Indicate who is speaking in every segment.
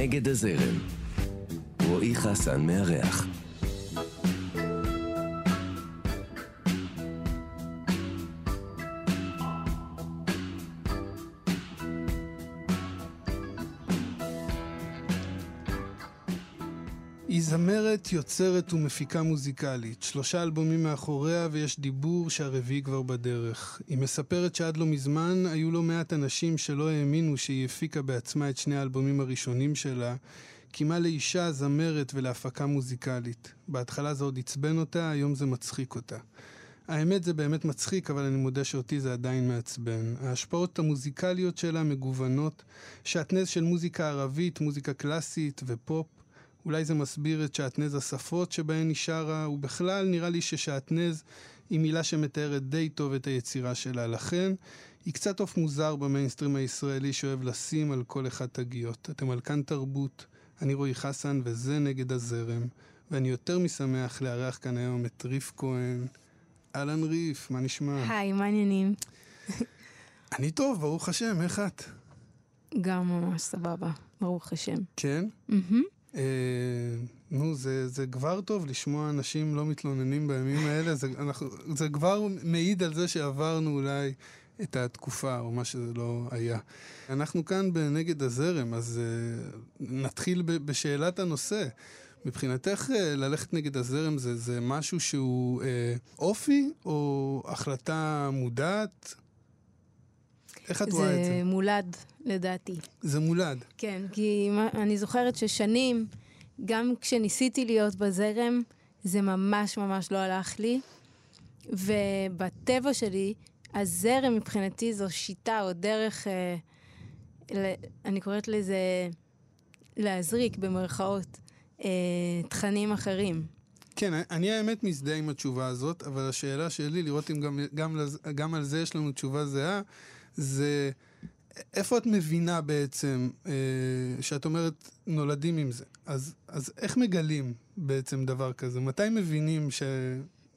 Speaker 1: נגד הזרם. רועי חסן מארח.
Speaker 2: זמרת, יוצרת ומפיקה מוזיקלית. שלושה אלבומים מאחוריה ויש דיבור שהרביעי כבר בדרך. היא מספרת שעד לא מזמן היו לא מעט אנשים שלא האמינו שהיא הפיקה בעצמה את שני האלבומים הראשונים שלה, כי מה לאישה זמרת ולהפקה מוזיקלית. בהתחלה זה עוד עצבן אותה, היום זה מצחיק אותה. האמת זה באמת מצחיק, אבל אני מודה שאותי זה עדיין מעצבן. ההשפעות המוזיקליות שלה מגוונות, שעטנז של מוזיקה ערבית, מוזיקה קלאסית ופופ. אולי זה מסביר את שעטנז השפות שבהן היא שרה, ובכלל נראה לי ששעטנז היא מילה שמתארת די טוב את היצירה שלה. לכן, היא קצת עוף מוזר במיינסטרים הישראלי שאוהב לשים על כל אחד תגיות. אתם על כאן תרבות, אני רועי חסן וזה נגד הזרם, ואני יותר משמח לארח כאן היום את ריף כהן. אהלן ריף, מה נשמע?
Speaker 3: היי, מה העניינים?
Speaker 2: אני טוב, ברוך השם, איך את?
Speaker 3: גם ממש סבבה, ברוך השם.
Speaker 2: כן?
Speaker 3: מהמם.
Speaker 2: אה, נו, זה, כבר טוב לשמוע אנשים לא מתלוננים בימים האלה, זה, כבר מעיד על זה שעברנו אולי את התקופה, או מה שזה לא היה. אנחנו כאן בנגד הזרם, אז אה, נתחיל בשאלת הנושא. מבחינתך אה, ללכת נגד הזרם זה, זה משהו שהוא אה, אופי או החלטה מודעת? איך את רואה את
Speaker 3: זה
Speaker 2: זה?
Speaker 3: מולד, לדעתי.
Speaker 2: זה מולד.
Speaker 3: כן, כי אני זוכרת ששנים, גם כשניסיתי להיות בזרם, זה ממש ממש לא הלך לי. ובטבע שלי, הזרם מבחינתי זו שיטה או דרך, אה, ל- אני קוראת לזה להזריק במרכאות אה, תכנים אחרים.
Speaker 2: כן, אני האמת מזדהה עם התשובה הזאת, אבל השאלה שלי, לראות אם גם, גם, גם על זה יש לנו תשובה זהה, זה איפה את מבינה בעצם, אה, שאת אומרת נולדים עם זה? אז, אז איך מגלים בעצם דבר כזה? מתי מבינים ש,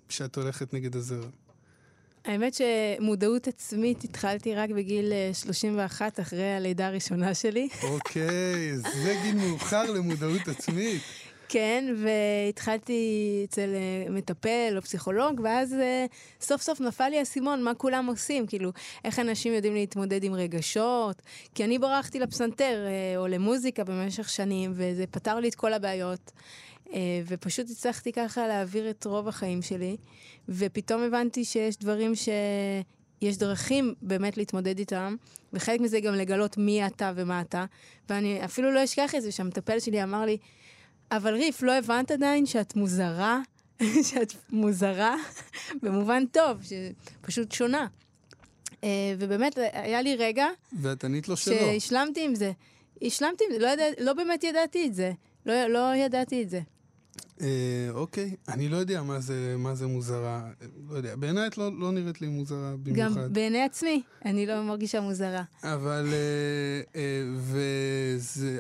Speaker 2: שאת הולכת נגד הזרם?
Speaker 3: האמת שמודעות עצמית התחלתי רק בגיל אה, 31, אחרי הלידה הראשונה שלי.
Speaker 2: אוקיי, זה גיל מאוחר למודעות עצמית.
Speaker 3: כן, והתחלתי אצל אה, מטפל או פסיכולוג, ואז אה, סוף סוף נפל לי האסימון מה כולם עושים, כאילו, איך אנשים יודעים להתמודד עם רגשות, כי אני ברחתי לפסנתר אה, או למוזיקה במשך שנים, וזה פתר לי את כל הבעיות. ופשוט הצלחתי ככה להעביר את רוב החיים שלי, ופתאום הבנתי שיש דברים ש... יש דרכים באמת להתמודד איתם, וחלק מזה גם לגלות מי אתה ומה אתה. ואני אפילו לא אשכח את זה, שהמטפל שלי אמר לי, אבל ריף, לא הבנת עדיין שאת מוזרה? שאת מוזרה במובן טוב, שפשוט שונה. אה, ובאמת, היה לי רגע
Speaker 2: ואת ענית לו שלא.
Speaker 3: שהשלמתי עם זה. השלמתי עם זה, לא, ידע, לא באמת ידעתי את זה. לא, לא ידעתי את זה.
Speaker 2: אה, אוקיי, אני לא יודע מה זה, מה זה מוזרה. לא יודע, בעיניי את לא, לא נראית לי מוזרה במיוחד.
Speaker 3: גם בעיני עצמי, אני לא מרגישה מוזרה.
Speaker 2: אבל, אה, אה,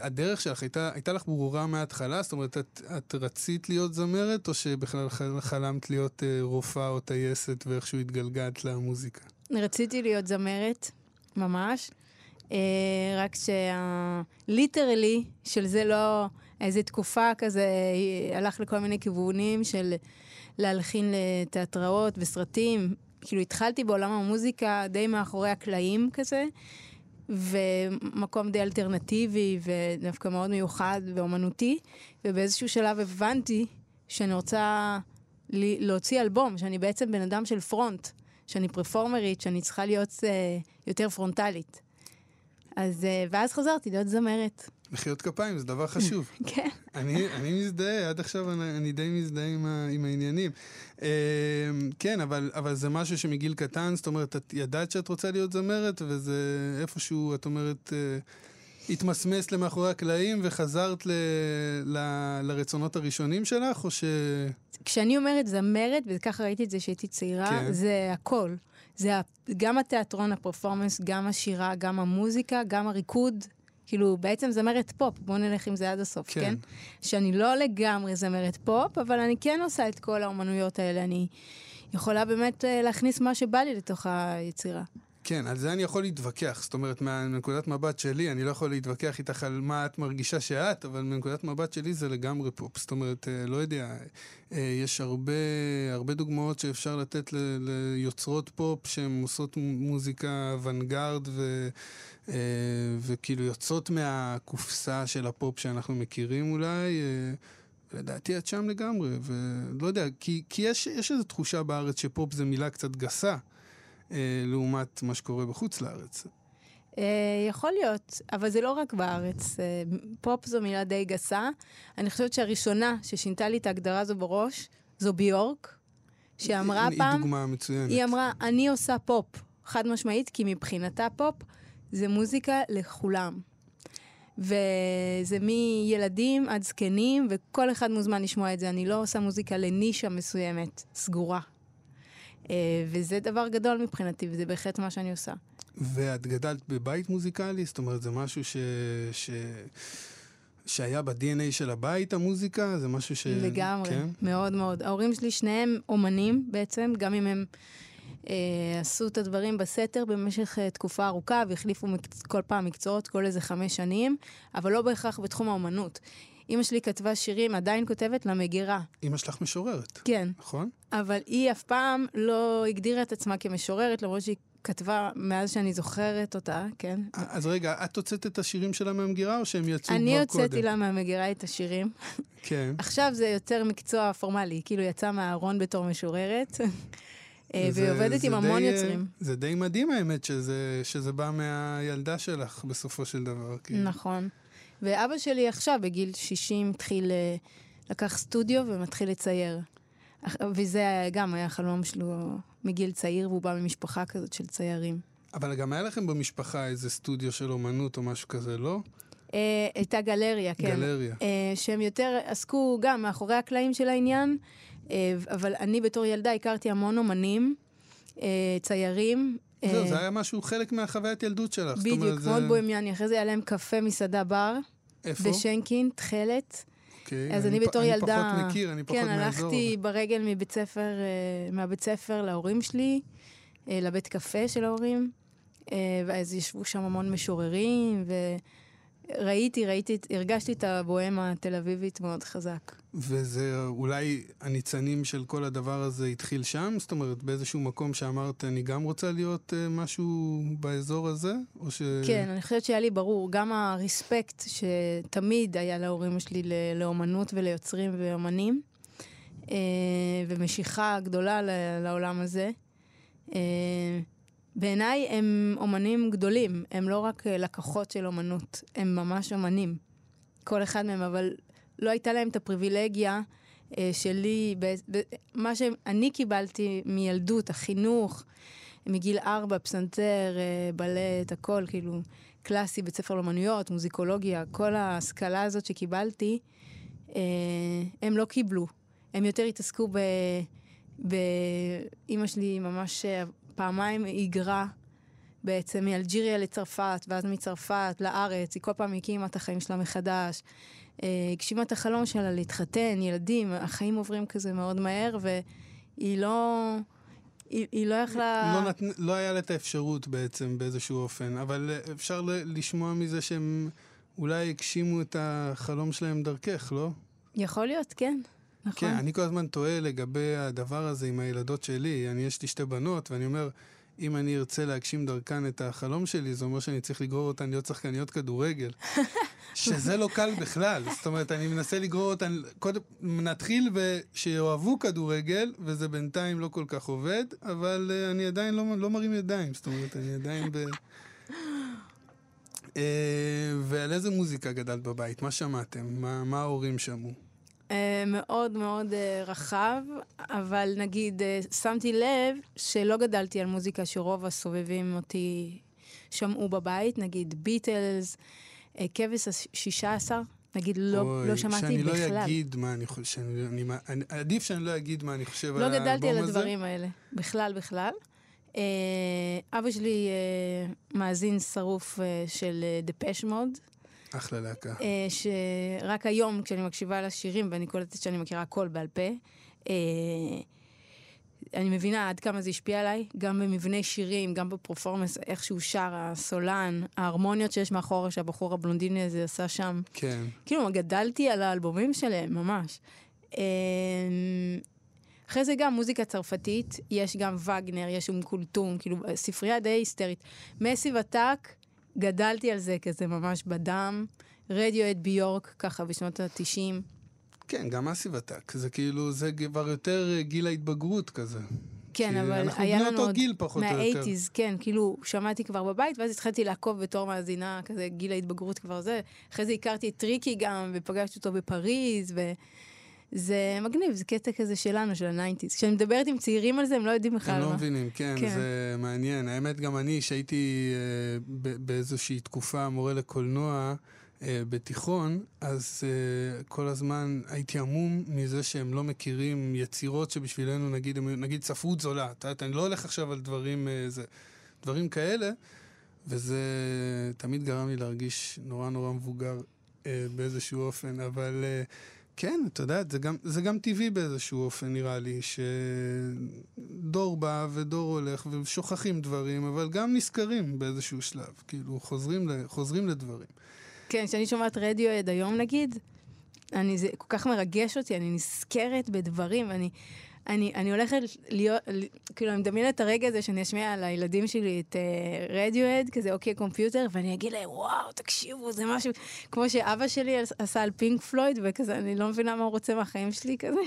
Speaker 2: והדרך שלך הייתה, הייתה לך ברורה מההתחלה? זאת אומרת, את, את רצית להיות זמרת, או שבכלל חל- חלמת להיות אה, רופאה או טייסת ואיכשהו התגלגלת למוזיקה?
Speaker 3: רציתי להיות זמרת, ממש. אה, רק שהליטרלי של זה לא... איזה תקופה כזה הלך לכל מיני כיוונים של להלחין לתיאטראות וסרטים. כאילו התחלתי בעולם המוזיקה די מאחורי הקלעים כזה, ומקום די אלטרנטיבי ודווקא מאוד מיוחד ואומנותי, ובאיזשהו שלב הבנתי שאני רוצה להוציא אלבום, שאני בעצם בן אדם של פרונט, שאני פרפורמרית, שאני צריכה להיות uh, יותר פרונטלית. אז, uh, ואז חזרתי להיות זמרת.
Speaker 2: מחיאות כפיים זה דבר חשוב.
Speaker 3: כן.
Speaker 2: אני, אני מזדהה, עד עכשיו אני, אני די מזדהה עם, ה, עם העניינים. אה, כן, אבל, אבל זה משהו שמגיל קטן, זאת אומרת, את ידעת שאת רוצה להיות זמרת, וזה איפשהו, את אומרת, אה, התמסמס למאחורי הקלעים וחזרת ל, ל, לרצונות הראשונים שלך, או ש...
Speaker 3: כשאני אומרת זמרת, וככה ראיתי את זה כשהייתי צעירה,
Speaker 2: כן.
Speaker 3: זה הכל. זה גם התיאטרון, הפרפורמנס, גם השירה, גם המוזיקה, גם הריקוד. כאילו, בעצם זמרת פופ, בואו נלך עם זה עד הסוף,
Speaker 2: כן.
Speaker 3: כן? שאני לא לגמרי זמרת פופ, אבל אני כן עושה את כל האומנויות האלה. אני יכולה באמת אה, להכניס מה שבא לי לתוך היצירה.
Speaker 2: כן, על זה אני יכול להתווכח. זאת אומרת, מנקודת מבט שלי, אני לא יכול להתווכח איתך על מה את מרגישה שאת, אבל מנקודת מבט שלי זה לגמרי פופ. זאת אומרת, אה, לא יודע, אה, יש הרבה, הרבה דוגמאות שאפשר לתת ל, ליוצרות פופ שהן עושות מוזיקה אוונגרד ו... אה, וכאילו יוצאות מהקופסה של הפופ שאנחנו מכירים אולי. לדעתי את שם לגמרי, ולא יודע, כי, כי יש, יש איזו תחושה בארץ שפופ זה מילה קצת גסה. אה, לעומת מה שקורה בחוץ לארץ.
Speaker 3: אה, יכול להיות, אבל זה לא רק בארץ. אה, פופ זו מילה די גסה. אני חושבת שהראשונה ששינתה לי את ההגדרה הזו בראש, זו ביורק, שאמרה
Speaker 2: היא,
Speaker 3: פעם...
Speaker 2: היא דוגמה מצוינת.
Speaker 3: היא אמרה, אני עושה פופ, חד משמעית, כי מבחינתה פופ זה מוזיקה לכולם. וזה מילדים עד זקנים, וכל אחד מוזמן לשמוע את זה. אני לא עושה מוזיקה לנישה מסוימת, סגורה. אה, וזה דבר גדול מבחינתי, וזה בהחלט מה שאני עושה.
Speaker 2: ואת גדלת בבית מוזיקלי? זאת אומרת, זה משהו ש... ש... שהיה ב-DNA של הבית, המוזיקה? זה משהו ש...
Speaker 3: לגמרי, כן? מאוד מאוד. ההורים שלי שניהם אומנים בעצם, גם אם הם אה, עשו את הדברים בסתר במשך אה, תקופה ארוכה והחליפו מקצ... כל פעם מקצועות, כל איזה חמש שנים, אבל לא בהכרח בתחום האומנות. אימא שלי כתבה שירים, עדיין כותבת למגירה.
Speaker 2: אימא שלך משוררת.
Speaker 3: כן.
Speaker 2: נכון?
Speaker 3: אבל היא אף פעם לא הגדירה את עצמה כמשוררת, למרות שהיא כתבה מאז שאני זוכרת אותה, כן.
Speaker 2: אז רגע, את הוצאת את השירים שלה מהמגירה, או שהם יצאו כבר קודם?
Speaker 3: אני הוצאתי לה מהמגירה את השירים.
Speaker 2: כן.
Speaker 3: עכשיו זה יותר מקצוע פורמלי, כאילו יצא מהארון בתור משוררת. אה, והיא עובדת עם המון יוצרים.
Speaker 2: זה די מדהים האמת שזה, שזה בא מהילדה שלך בסופו של דבר.
Speaker 3: כאילו. נכון. ואבא שלי עכשיו, בגיל 60, התחיל, אה, לקח סטודיו ומתחיל לצייר. וזה גם היה חלום שלו מגיל צעיר, והוא בא ממשפחה כזאת של ציירים.
Speaker 2: אבל גם היה לכם במשפחה איזה סטודיו של אומנות או משהו כזה, לא?
Speaker 3: אה, הייתה גלריה, כן.
Speaker 2: גלריה.
Speaker 3: אה, שהם יותר עסקו גם מאחורי הקלעים של העניין, אבל אני בתור ילדה הכרתי המון אומנים, ציירים,
Speaker 2: זהו, זה היה משהו, חלק מהחוויית ילדות שלך.
Speaker 3: בדיוק, מאוד בוהמיאני. אחרי זה היה להם קפה מסעדה בר.
Speaker 2: איפה?
Speaker 3: בשנקין, תכלת.
Speaker 2: אוקיי.
Speaker 3: אז אני, אני בתור
Speaker 2: פ...
Speaker 3: ילדה...
Speaker 2: אני פחות מכיר, אני פחות
Speaker 3: כן,
Speaker 2: מהאזור.
Speaker 3: כן, הלכתי ברגל מבית ספר, אה, מהבית ספר להורים שלי, אה, לבית קפה של ההורים, אה, ואז ישבו שם המון משוררים, וראיתי, ראיתי, הרגשתי את הבוהמה התל אביבית מאוד חזק.
Speaker 2: וזה אולי הניצנים של כל הדבר הזה התחיל שם? זאת אומרת, באיזשהו מקום שאמרת, אני גם רוצה להיות uh, משהו באזור הזה? או ש...
Speaker 3: כן, אני חושבת שהיה לי ברור, גם הרספקט שתמיד היה להורים שלי לאומנות וליוצרים ואומנים, uh, ומשיכה גדולה לעולם הזה. Uh, בעיניי הם אומנים גדולים, הם לא רק לקוחות של אומנות, הם ממש אומנים. כל אחד מהם, אבל לא הייתה להם את הפריבילגיה אה, שלי, ב, ב, מה שאני קיבלתי מילדות, החינוך, מגיל ארבע, פסנתר, אה, בלט, הכל, כאילו, קלאסי, בית ספר לאמנויות, מוזיקולוגיה, כל ההשכלה הזאת שקיבלתי, אה, הם לא קיבלו. הם יותר התעסקו ב... ב... אימא שלי ממש אה, פעמיים היגרה בעצם מאלג'יריה לצרפת, ואז מצרפת לארץ, היא כל פעם הקימה את החיים שלה מחדש. אה, הגשימה את החלום שלה להתחתן, ילדים, החיים עוברים כזה מאוד מהר, והיא לא... היא, היא לא יכלה...
Speaker 2: לא, נת... לא היה לה את האפשרות בעצם באיזשהו אופן, אבל אפשר לשמוע מזה שהם אולי הגשימו את החלום שלהם דרכך, לא?
Speaker 3: יכול להיות, כן. נכון.
Speaker 2: כן, אני כל הזמן תוהה לגבי הדבר הזה עם הילדות שלי. אני, יש לי שתי בנות, ואני אומר, אם אני ארצה להגשים דרכן את החלום שלי, זה אומר שאני צריך לגרור אותן להיות שחקניות כדורגל. שזה לא קל בכלל. זאת אומרת, אני מנסה לגרור אותן, קודם, נתחיל ושיאהבו כדורגל, וזה בינתיים לא כל כך עובד, אבל uh, אני עדיין לא, לא מרים ידיים. זאת אומרת, אני עדיין ב... Uh, ועל איזה מוזיקה גדלת בבית? מה שמעתם? מה, מה ההורים שמעו?
Speaker 3: Uh, מאוד מאוד uh, רחב, אבל נגיד, uh, שמתי לב שלא גדלתי על מוזיקה שרוב הסובבים אותי שמעו בבית, נגיד ביטלס, כבש השישה עשר, נגיד, לא,
Speaker 2: אוי,
Speaker 3: לא שמעתי
Speaker 2: שאני
Speaker 3: בכלל.
Speaker 2: שאני לא אגיד מה אני חושב, שאני, אני, אני, עדיף שאני לא אגיד מה אני חושב
Speaker 3: לא
Speaker 2: על האלבום הזה.
Speaker 3: לא גדלתי על הדברים האלה, בכלל, בכלל. Uh, אבא שלי uh, מאזין שרוף uh, של דפש מוד.
Speaker 2: אחלה להקה.
Speaker 3: Uh, שרק היום, כשאני מקשיבה לשירים, ואני קולטת שאני מכירה הכל בעל פה, uh, אני מבינה עד כמה זה השפיע עליי, גם במבנה שירים, גם בפרפורמנס, איך שהוא שר, הסולן, ההרמוניות שיש מאחורה, שהבחור הבלונדיני הזה עשה שם.
Speaker 2: כן.
Speaker 3: כאילו, גדלתי על האלבומים שלהם, ממש. אמ, אחרי זה גם מוזיקה צרפתית, יש גם וגנר, יש אום כולתום, כאילו, ספרייה די היסטרית. Massive Attack, גדלתי על זה כזה ממש בדם. רדיוהד, ביורק, ככה בשנות ה-90.
Speaker 2: כן, גם Massive Attack. זה כאילו, זה כבר יותר אה, גיל ההתבגרות כזה.
Speaker 3: כן, אבל היה לנו עוד...
Speaker 2: אנחנו בני אותו גיל פחות או יותר.
Speaker 3: מה-80's, כן, כאילו, שמעתי כבר בבית, ואז התחלתי לעקוב בתור מאזינה, כזה גיל ההתבגרות כבר זה. אחרי זה הכרתי את טריקי גם, ופגשתי אותו בפריז, וזה מגניב, זה קטע כזה שלנו, של הניינטיז. כשאני מדברת עם צעירים על זה, הם לא יודעים בכלל
Speaker 2: מה. הם לא מבינים, כן, כן, זה מעניין. האמת, גם אני, שהייתי אה, באיזושהי תקופה מורה לקולנוע, אה, בתיכון, אז uh, כל הזמן הייתי עמום מזה שהם לא מכירים יצירות שבשבילנו, נגיד, נגיד ספרות זולה. את יודעת, אני לא הולך עכשיו על דברים, uh, זה, דברים כאלה, וזה תמיד גרם לי להרגיש נורא נורא מבוגר uh, באיזשהו אופן, אבל uh, כן, אתה יודע, זה גם, זה גם טבעי באיזשהו אופן, נראה לי, שדור בא ודור הולך ושוכחים דברים, אבל גם נזכרים באיזשהו שלב, כאילו, חוזרים, חוזרים לדברים.
Speaker 3: כן, כשאני שומעת רדיואד היום נגיד, אני, זה כל כך מרגש אותי, אני נזכרת בדברים, אני, אני, אני הולכת להיות, כאילו, אני מדמיינת את הרגע הזה שאני אשמיע לילדים שלי את uh, רדיואד, כזה אוקיי קומפיוטר, ואני אגיד להם, וואו, תקשיבו, זה משהו, כמו שאבא שלי עשה על פינק פלויד, וכזה, אני לא מבינה מה הוא רוצה מהחיים שלי כזה.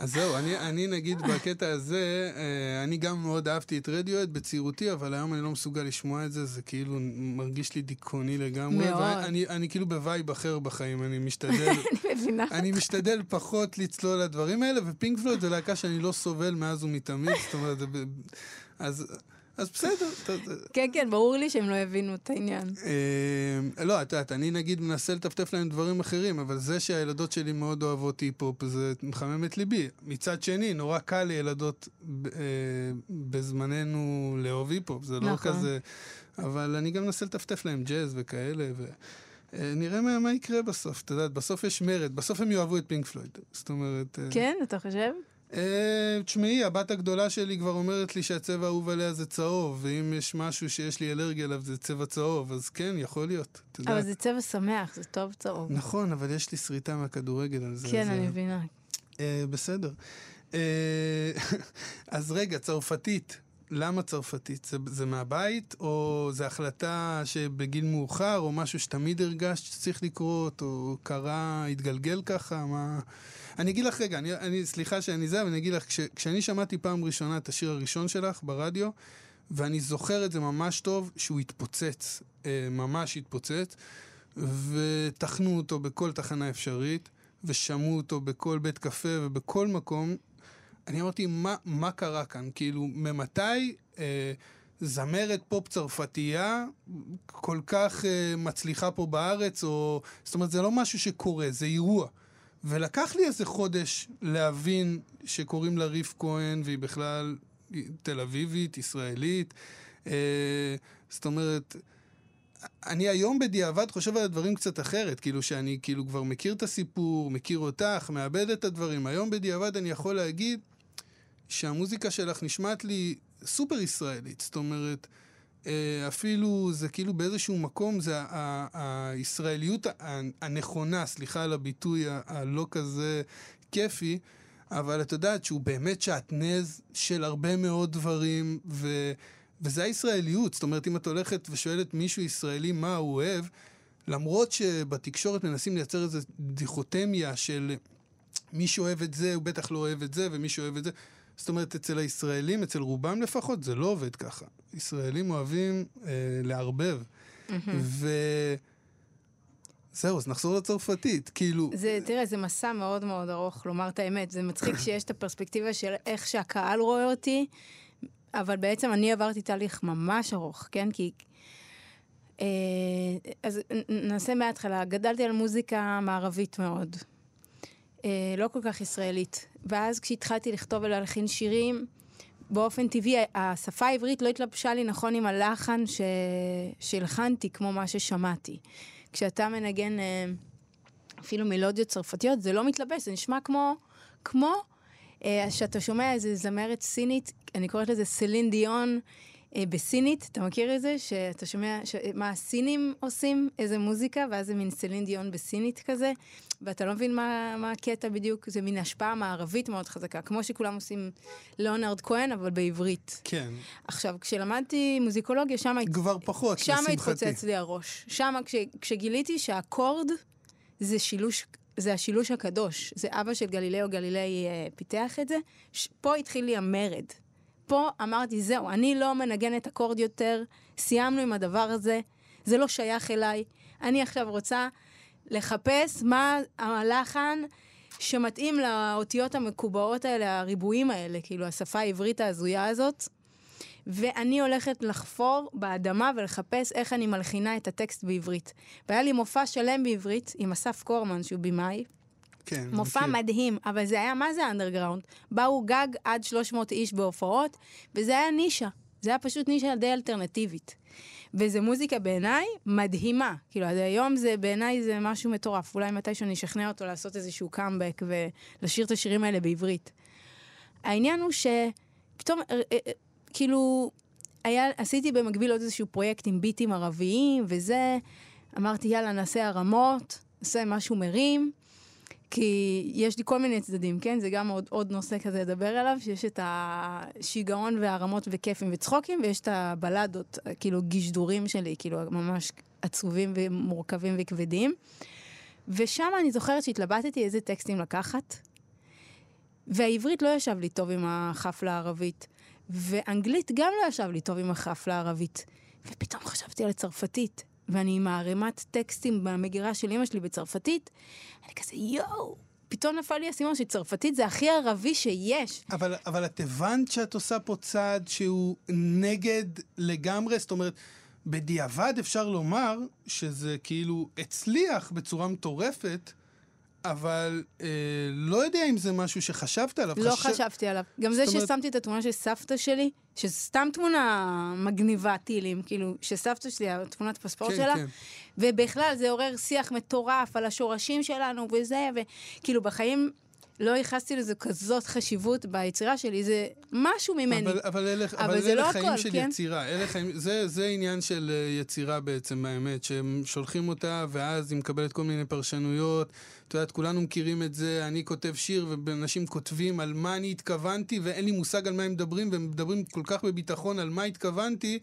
Speaker 2: אז זהו, אני, אני נגיד בקטע הזה, אה, אני גם מאוד אהבתי את רדיואד בצעירותי, אבל היום אני לא מסוגל לשמוע את זה, זה כאילו מרגיש לי דיכאוני לגמרי.
Speaker 3: מאוד.
Speaker 2: ואני אני כאילו ב vibe אחר בחיים, אני משתדל...
Speaker 3: אני מבינה.
Speaker 2: אני משתדל פחות לצלול לדברים האלה, ופינק פלויד זה להקה שאני לא סובל מאז ומתמיד, זאת אומרת, אז... אז בסדר.
Speaker 3: כן, כן, ברור לי שהם לא הבינו את העניין.
Speaker 2: אה, לא, את יודעת, אני נגיד מנסה לטפטף להם דברים אחרים, אבל זה שהילדות שלי מאוד אוהבות היפ-הופ, זה מחמם את ליבי. מצד שני, נורא קל לילדות אה, בזמננו לאהוב היפ-הופ, זה לא נכון. כזה... אבל אני גם מנסה לטפטף להם ג'אז וכאלה, ו... אה, נראה מה, מה יקרה בסוף, את יודעת, בסוף יש מרד, בסוף הם יאהבו את פינק פלויד. זאת אומרת...
Speaker 3: כן, אתה חושב?
Speaker 2: אה, תשמעי, הבת הגדולה שלי כבר אומרת לי שהצבע האהוב עליה זה צהוב, ואם יש משהו שיש לי אלרגיה אליו זה צבע צהוב, אז כן, יכול להיות.
Speaker 3: אבל זה צבע שמח, זה טוב צהוב.
Speaker 2: נכון, אבל יש לי שריטה מהכדורגל על זה.
Speaker 3: כן, אני מבינה.
Speaker 2: אה, בסדר. אה, אז רגע, צרפתית. למה צרפתית? זה, זה מהבית, או זה החלטה שבגיל מאוחר, או משהו שתמיד הרגשת שצריך לקרות, או קרה, התגלגל ככה? מה... אני אגיד לך רגע, אני, אני, סליחה שאני זה, אבל אני אגיד לך, כש, כשאני שמעתי פעם ראשונה את השיר הראשון שלך ברדיו, ואני זוכר את זה ממש טוב, שהוא התפוצץ, אה, ממש התפוצץ, וטחנו אותו בכל תחנה אפשרית, ושמעו אותו בכל בית קפה ובכל מקום. אני אמרתי, מה, מה קרה כאן? כאילו, ממתי אה, זמרת פופ צרפתייה כל כך אה, מצליחה פה בארץ, או... זאת אומרת, זה לא משהו שקורה, זה אירוע. ולקח לי איזה חודש להבין שקוראים לה ריף כהן, והיא בכלל תל אביבית, ישראלית. אה, זאת אומרת, אני היום בדיעבד חושב על הדברים קצת אחרת, כאילו שאני כאילו כבר מכיר את הסיפור, מכיר אותך, מאבד את הדברים. היום בדיעבד אני יכול להגיד שהמוזיקה שלך נשמעת לי סופר ישראלית. זאת אומרת, אה, אפילו זה כאילו באיזשהו מקום, זה הישראליות הנכונה, סליחה על הביטוי הלא כזה כיפי, אבל את יודעת שהוא באמת שעטנז של הרבה מאוד דברים, ו, וזה הישראליות. זאת אומרת, אם את הולכת ושואלת מישהו ישראלי מה הוא אוהב, למרות שבתקשורת מנסים לייצר איזו דיכוטמיה של מי שאוהב את זה, הוא בטח לא אוהב את זה, ומי שאוהב את זה. זאת אומרת, אצל הישראלים, אצל רובם לפחות, זה לא עובד ככה. ישראלים אוהבים אה, לערבב. ו... זהו, אז נחזור לצרפתית, כאילו...
Speaker 3: זה, תראה, זה מסע מאוד מאוד ארוך, לומר את האמת. זה מצחיק שיש את הפרספקטיבה של איך שהקהל רואה אותי, אבל בעצם אני עברתי תהליך ממש ארוך, כן? כי... אה, אז נעשה מההתחלה. גדלתי על מוזיקה מערבית מאוד. אה, לא כל כך ישראלית. ואז כשהתחלתי לכתוב ולהלחין שירים, באופן טבעי השפה העברית לא התלבשה לי נכון עם הלחן ש... שהלחנתי, כמו מה ששמעתי. כשאתה מנגן אה, אפילו מלודיות צרפתיות, זה לא מתלבש, זה נשמע כמו, כמו אה, שאתה שומע איזה זמרת סינית, אני קוראת לזה סלין דיון. אה, בסינית, אתה מכיר את זה? שאתה שומע ש... מה הסינים עושים, איזה מוזיקה, ואז זה מין סלין דיון בסינית כזה, ואתה לא מבין מה, מה הקטע בדיוק, זה מין השפעה מערבית מאוד חזקה, כמו שכולם עושים ליאונרד כהן, אבל בעברית.
Speaker 2: כן.
Speaker 3: עכשיו, כשלמדתי מוזיקולוגיה, שם...
Speaker 2: כבר פחות,
Speaker 3: שם
Speaker 2: לשמחתי.
Speaker 3: התפוצץ לי הראש. שם, כש, כשגיליתי שהאקורד זה שילוש... זה השילוש הקדוש, זה אבא של גלילאו גלילי אה, פיתח את זה, ש... פה התחיל לי המרד. פה אמרתי, זהו, אני לא מנגנת אקורד יותר, סיימנו עם הדבר הזה, זה לא שייך אליי. אני עכשיו רוצה לחפש מה הלחן שמתאים לאותיות המקובעות האלה, הריבועים האלה, כאילו, השפה העברית ההזויה הזאת. ואני הולכת לחפור באדמה ולחפש איך אני מלחינה את הטקסט בעברית. והיה לי מופע שלם בעברית עם אסף קורמן, שהוא במאי,
Speaker 2: כן.
Speaker 3: מופע
Speaker 2: מכיר.
Speaker 3: מדהים, אבל זה היה, מה זה אנדרגראונד? באו גג עד 300 איש בהופעות, וזה היה נישה. זה היה פשוט נישה די אלטרנטיבית. וזו מוזיקה בעיניי מדהימה. כאילו, עד היום זה, בעיניי זה משהו מטורף. אולי מתישהו אני אשכנע אותו לעשות איזשהו קאמבק ולשיר את השירים האלה בעברית. העניין הוא שפתאום, אה, אה, אה, כאילו, היה, עשיתי במקביל עוד איזשהו פרויקט עם ביטים ערביים וזה, אמרתי, יאללה, נעשה הרמות, נעשה משהו מרים. כי יש לי כל מיני צדדים, כן? זה גם עוד, עוד נושא כזה לדבר עליו, שיש את השיגעון והרמות וכיפים וצחוקים, ויש את הבלדות, כאילו גישדורים שלי, כאילו ממש עצובים ומורכבים וכבדים. ושם אני זוכרת שהתלבטתי איזה טקסטים לקחת, והעברית לא ישב לי טוב עם החפלה הערבית, ואנגלית גם לא ישב לי טוב עם החפלה הערבית. ופתאום חשבתי על הצרפתית, ואני עם הערימת טקסטים במגירה של אמא שלי בצרפתית, אני כזה, יואו, פתאום נפל לי האסימון שצרפתית זה הכי ערבי שיש.
Speaker 2: אבל, אבל את הבנת שאת עושה פה צעד שהוא נגד לגמרי? זאת אומרת, בדיעבד אפשר לומר שזה כאילו הצליח בצורה מטורפת, אבל אה, לא יודע אם זה משהו שחשבת עליו.
Speaker 3: לא
Speaker 2: חשב-
Speaker 3: חשבתי עליו. גם זה
Speaker 2: אומרת-
Speaker 3: ששמתי את התמונה של סבתא שלי, שזו סתם תמונה מגניבה טילים, כאילו, שסבתא שלי, התמונת פספורט
Speaker 2: כן,
Speaker 3: שלה,
Speaker 2: כן.
Speaker 3: ובכלל זה עורר שיח מטורף על השורשים שלנו וזה, וכאילו בחיים לא ייחסתי לזה כזאת חשיבות ביצירה שלי, זה משהו ממני.
Speaker 2: אבל, אבל אלה,
Speaker 3: אבל
Speaker 2: אבל
Speaker 3: זה
Speaker 2: אלה
Speaker 3: לא
Speaker 2: חיים
Speaker 3: הכל,
Speaker 2: של
Speaker 3: כן?
Speaker 2: יצירה. אלה חיים, זה, זה עניין של אה, יצירה בעצם, האמת, שהם שולחים אותה, ואז היא מקבלת כל מיני פרשנויות. את יודעת, כולנו מכירים את זה, אני כותב שיר, ואנשים כותבים על מה אני התכוונתי, ואין לי מושג על מה הם מדברים, והם מדברים כל כך בביטחון על מה התכוונתי,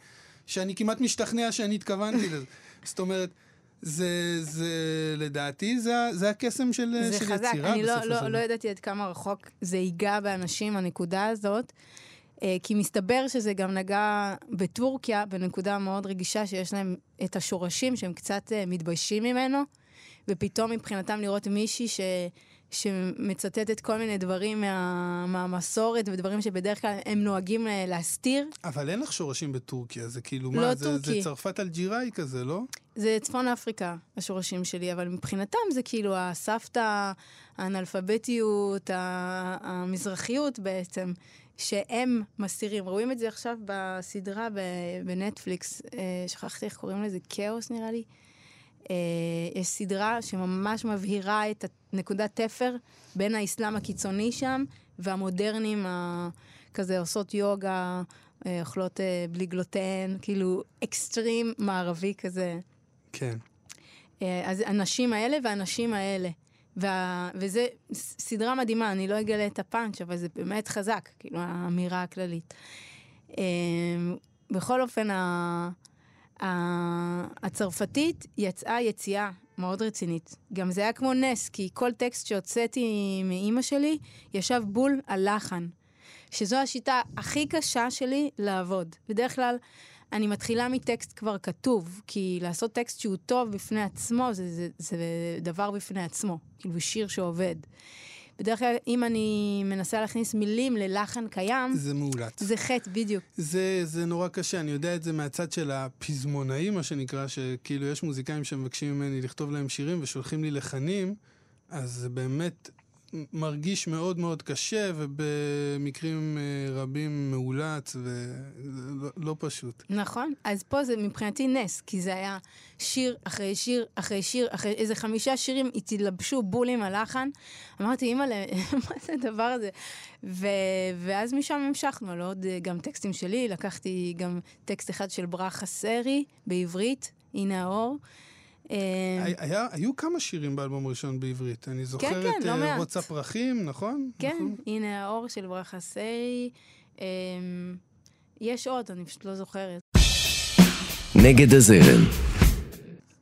Speaker 2: שאני כמעט משתכנע שאני התכוונתי לזה. זאת אומרת... זה, זה, לדעתי, זה, זה הקסם של,
Speaker 3: זה
Speaker 2: של
Speaker 3: חזק,
Speaker 2: יצירה
Speaker 3: אני לא,
Speaker 2: בסופו
Speaker 3: לא,
Speaker 2: של
Speaker 3: לא
Speaker 2: דבר.
Speaker 3: ידעתי עד כמה רחוק זה ייגע באנשים, הנקודה הזאת. אה, כי מסתבר שזה גם נגע בטורקיה, בנקודה מאוד רגישה שיש להם את השורשים שהם קצת אה, מתביישים ממנו, ופתאום מבחינתם לראות מישהי ש... שמצטטת כל מיני דברים מה... מהמסורת ודברים שבדרך כלל הם נוהגים אה, להסתיר.
Speaker 2: אבל אין לך שורשים בטורקיה, זה כאילו,
Speaker 3: לא
Speaker 2: מה, זה, זה. צרפת אלג'יראי כזה, לא?
Speaker 3: זה צפון אפריקה, השורשים שלי, אבל מבחינתם זה כאילו הסבתא, האנאלפביתיות, המזרחיות בעצם, שהם מסתירים. רואים את זה עכשיו בסדרה בנטפליקס, אה, שכחתי איך קוראים לזה, כאוס נראה לי. אה, יש סדרה שממש מבהירה את נקודת תפר בין האסלאם הקיצוני שם והמודרנים ה- כזה עושות יוגה, אה, אוכלות בלי גלוטן, כאילו אקסטרים מערבי כזה.
Speaker 2: כן.
Speaker 3: אה, אז הנשים האלה והנשים האלה. וה... וזה סדרה מדהימה, אני לא אגלה את הפאנץ', אבל זה באמת חזק, כאילו, האמירה הכללית. אה, בכל אופן, ה... ה... הצרפתית יצאה יציאה מאוד רצינית. גם זה היה כמו נס, כי כל טקסט שהוצאתי מאימא שלי ישב בול על לחן. שזו השיטה הכי קשה שלי לעבוד. בדרך כלל אני מתחילה מטקסט כבר כתוב, כי לעשות טקסט שהוא טוב בפני עצמו זה, זה, זה דבר בפני עצמו, כאילו שיר שעובד. בדרך כלל, אם אני מנסה להכניס מילים ללחן קיים,
Speaker 2: זה מאולץ.
Speaker 3: זה חטא, בדיוק.
Speaker 2: זה, זה נורא קשה, אני יודע את זה מהצד של הפזמונאים, מה שנקרא, שכאילו יש מוזיקאים שמבקשים ממני לכתוב להם שירים ושולחים לי לחנים, אז זה באמת מרגיש מאוד מאוד קשה, ובמקרים אה, רבים מאולץ, וזה לא, פשוט.
Speaker 3: נכון. אז פה זה מבחינתי נס, כי זה היה שיר אחרי שיר אחרי שיר, אחרי איזה חמישה שירים התלבשו בול עם הלחן. אמרתי, אימא'לה, מה זה הדבר הזה? ו... ואז משם המשכנו על עוד אה, גם טקסטים שלי, לקחתי גם טקסט אחד של ברכה סרי בעברית, הנה האור. אה,
Speaker 2: היה, היו כמה שירים באלבום הראשון בעברית. אני זוכר
Speaker 3: כן,
Speaker 2: את
Speaker 3: לא
Speaker 2: אה,
Speaker 3: מעט.
Speaker 2: רוץ הפרחים, נכון?
Speaker 3: כן,
Speaker 2: נכון?
Speaker 3: הנה האור של ברכה סרי. אה, יש עוד, אני פשוט לא זוכרת.
Speaker 1: נגד הזרם.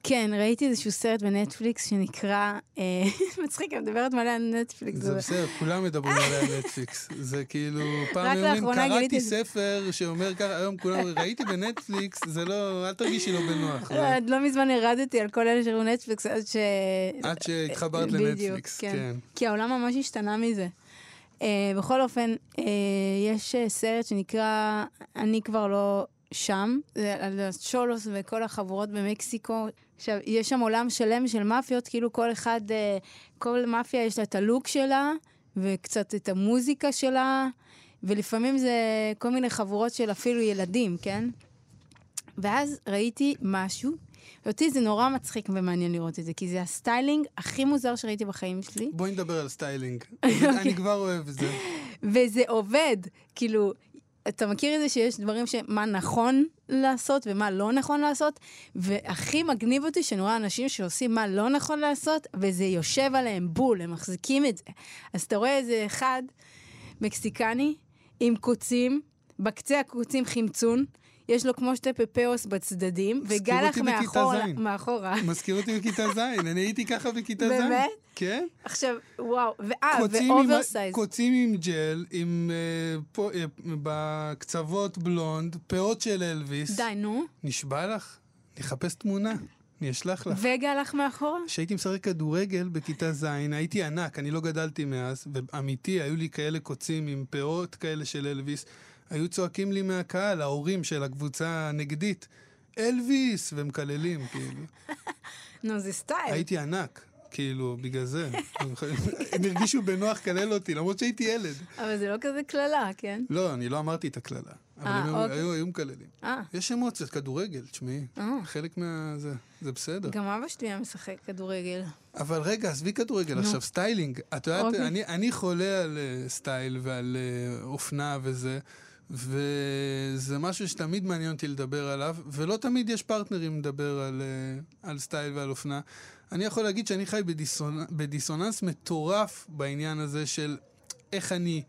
Speaker 3: כן, ראיתי איזשהו סרט בנטפליקס שנקרא, אה, מצחיק, אני מדברת מלא על נטפליקס.
Speaker 2: זה בסדר, כולם מדברים עליה על נטפליקס. זה כאילו, פעם אומרים, קראתי
Speaker 3: את זה."
Speaker 2: ספר שאומר ככה, היום כולם, ראיתי בנטפליקס, זה לא, אל תרגישי לא בנוח.
Speaker 3: לא, עד לא מזמן הרדתי על כל אלה שראו נטפליקס עד ש...
Speaker 2: עד שהתחברת לנטפליקס, כן.
Speaker 3: כי העולם ממש השתנה מזה. Uh, בכל אופן, uh, יש סרט שנקרא אני כבר לא שם, זה על ה cholos וכל החבורות במקסיקו. עכשיו, יש שם עולם שלם של מאפיות, כאילו כל אחד, uh, כל מאפיה יש לה את הלוק שלה, וקצת את המוזיקה שלה, ולפעמים זה כל מיני חבורות של אפילו ילדים, כן? ואז ראיתי משהו, ואותי זה נורא מצחיק ומעניין לראות את זה, כי זה ה styling הכי מוזר שראיתי בחיים שלי.
Speaker 2: בואי נדבר על styling. אני אני כבר אוהב את זה.
Speaker 3: וזה עובד. כאילו, אתה מכיר את זה שיש דברים שמה נכון לעשות ומה לא נכון לעשות? והכי מגניב אותי שאני רואה אנשים שעושים מה לא נכון לעשות, וזה יושב עליהם בול, הם מחזיקים את זה. אז אתה רואה איזה אחד מקסיקני עם קוצים, בקצה הקוצים חמצון. יש לו כמו שתי פפאוס בצדדים, וגלח מאחורה. מאחורה.
Speaker 2: מזכיר אותי בכיתה ז', אני הייתי ככה בכיתה ז'.
Speaker 3: באמת?
Speaker 2: כן.
Speaker 3: עכשיו, וואו, ואה,
Speaker 2: ו
Speaker 3: oversize.
Speaker 2: קוצים עם ג'ל, עם אה, פה, אה, בקצוות בלונד, פאות של אלוויס.
Speaker 3: די, נו.
Speaker 2: נשבע לך? נחפש תמונה, אני אשלח לך.
Speaker 3: וגלח מאחורה?
Speaker 2: כשהייתי משחק כדורגל בכיתה ז', הייתי ענק, אני לא גדלתי מאז, ואמיתי, היו לי כאלה קוצים עם פאות כאלה של אלוויס. היו צועקים לי מהקהל, ההורים של הקבוצה הנגדית, אלוויס, ומקללים, כאילו.
Speaker 3: נו, זה סטייל.
Speaker 2: הייתי ענק, כאילו, בגלל זה. הם הרגישו בנוח לקלל אותי, למרות שהייתי ילד.
Speaker 3: אבל זה לא כזה קללה, כן?
Speaker 2: לא, אני לא אמרתי את הקללה. אבל
Speaker 3: אה,
Speaker 2: הם
Speaker 3: אוקיי.
Speaker 2: היו- היו מקללים.
Speaker 3: אה,
Speaker 2: יש אמוציות, כדורגל, תשמעי.
Speaker 3: אה.
Speaker 2: חלק מה... זה, זה בסדר.
Speaker 3: גם אבא שלי היה משחק כדורגל.
Speaker 2: אבל רגע, עזבי כדורגל. עכשיו, styling. את יודעת,
Speaker 3: אוקיי.
Speaker 2: אני, חולה על סטייל ועל אופנה וזה, וזה משהו שתמיד מעניין אותי לדבר עליו, ולא תמיד יש פרטנרים לדבר על, אה, על סטייל ועל אופנה. אני יכול להגיד שאני חי בדיסונ... בדיסוננס מטורף בעניין הזה של איך אני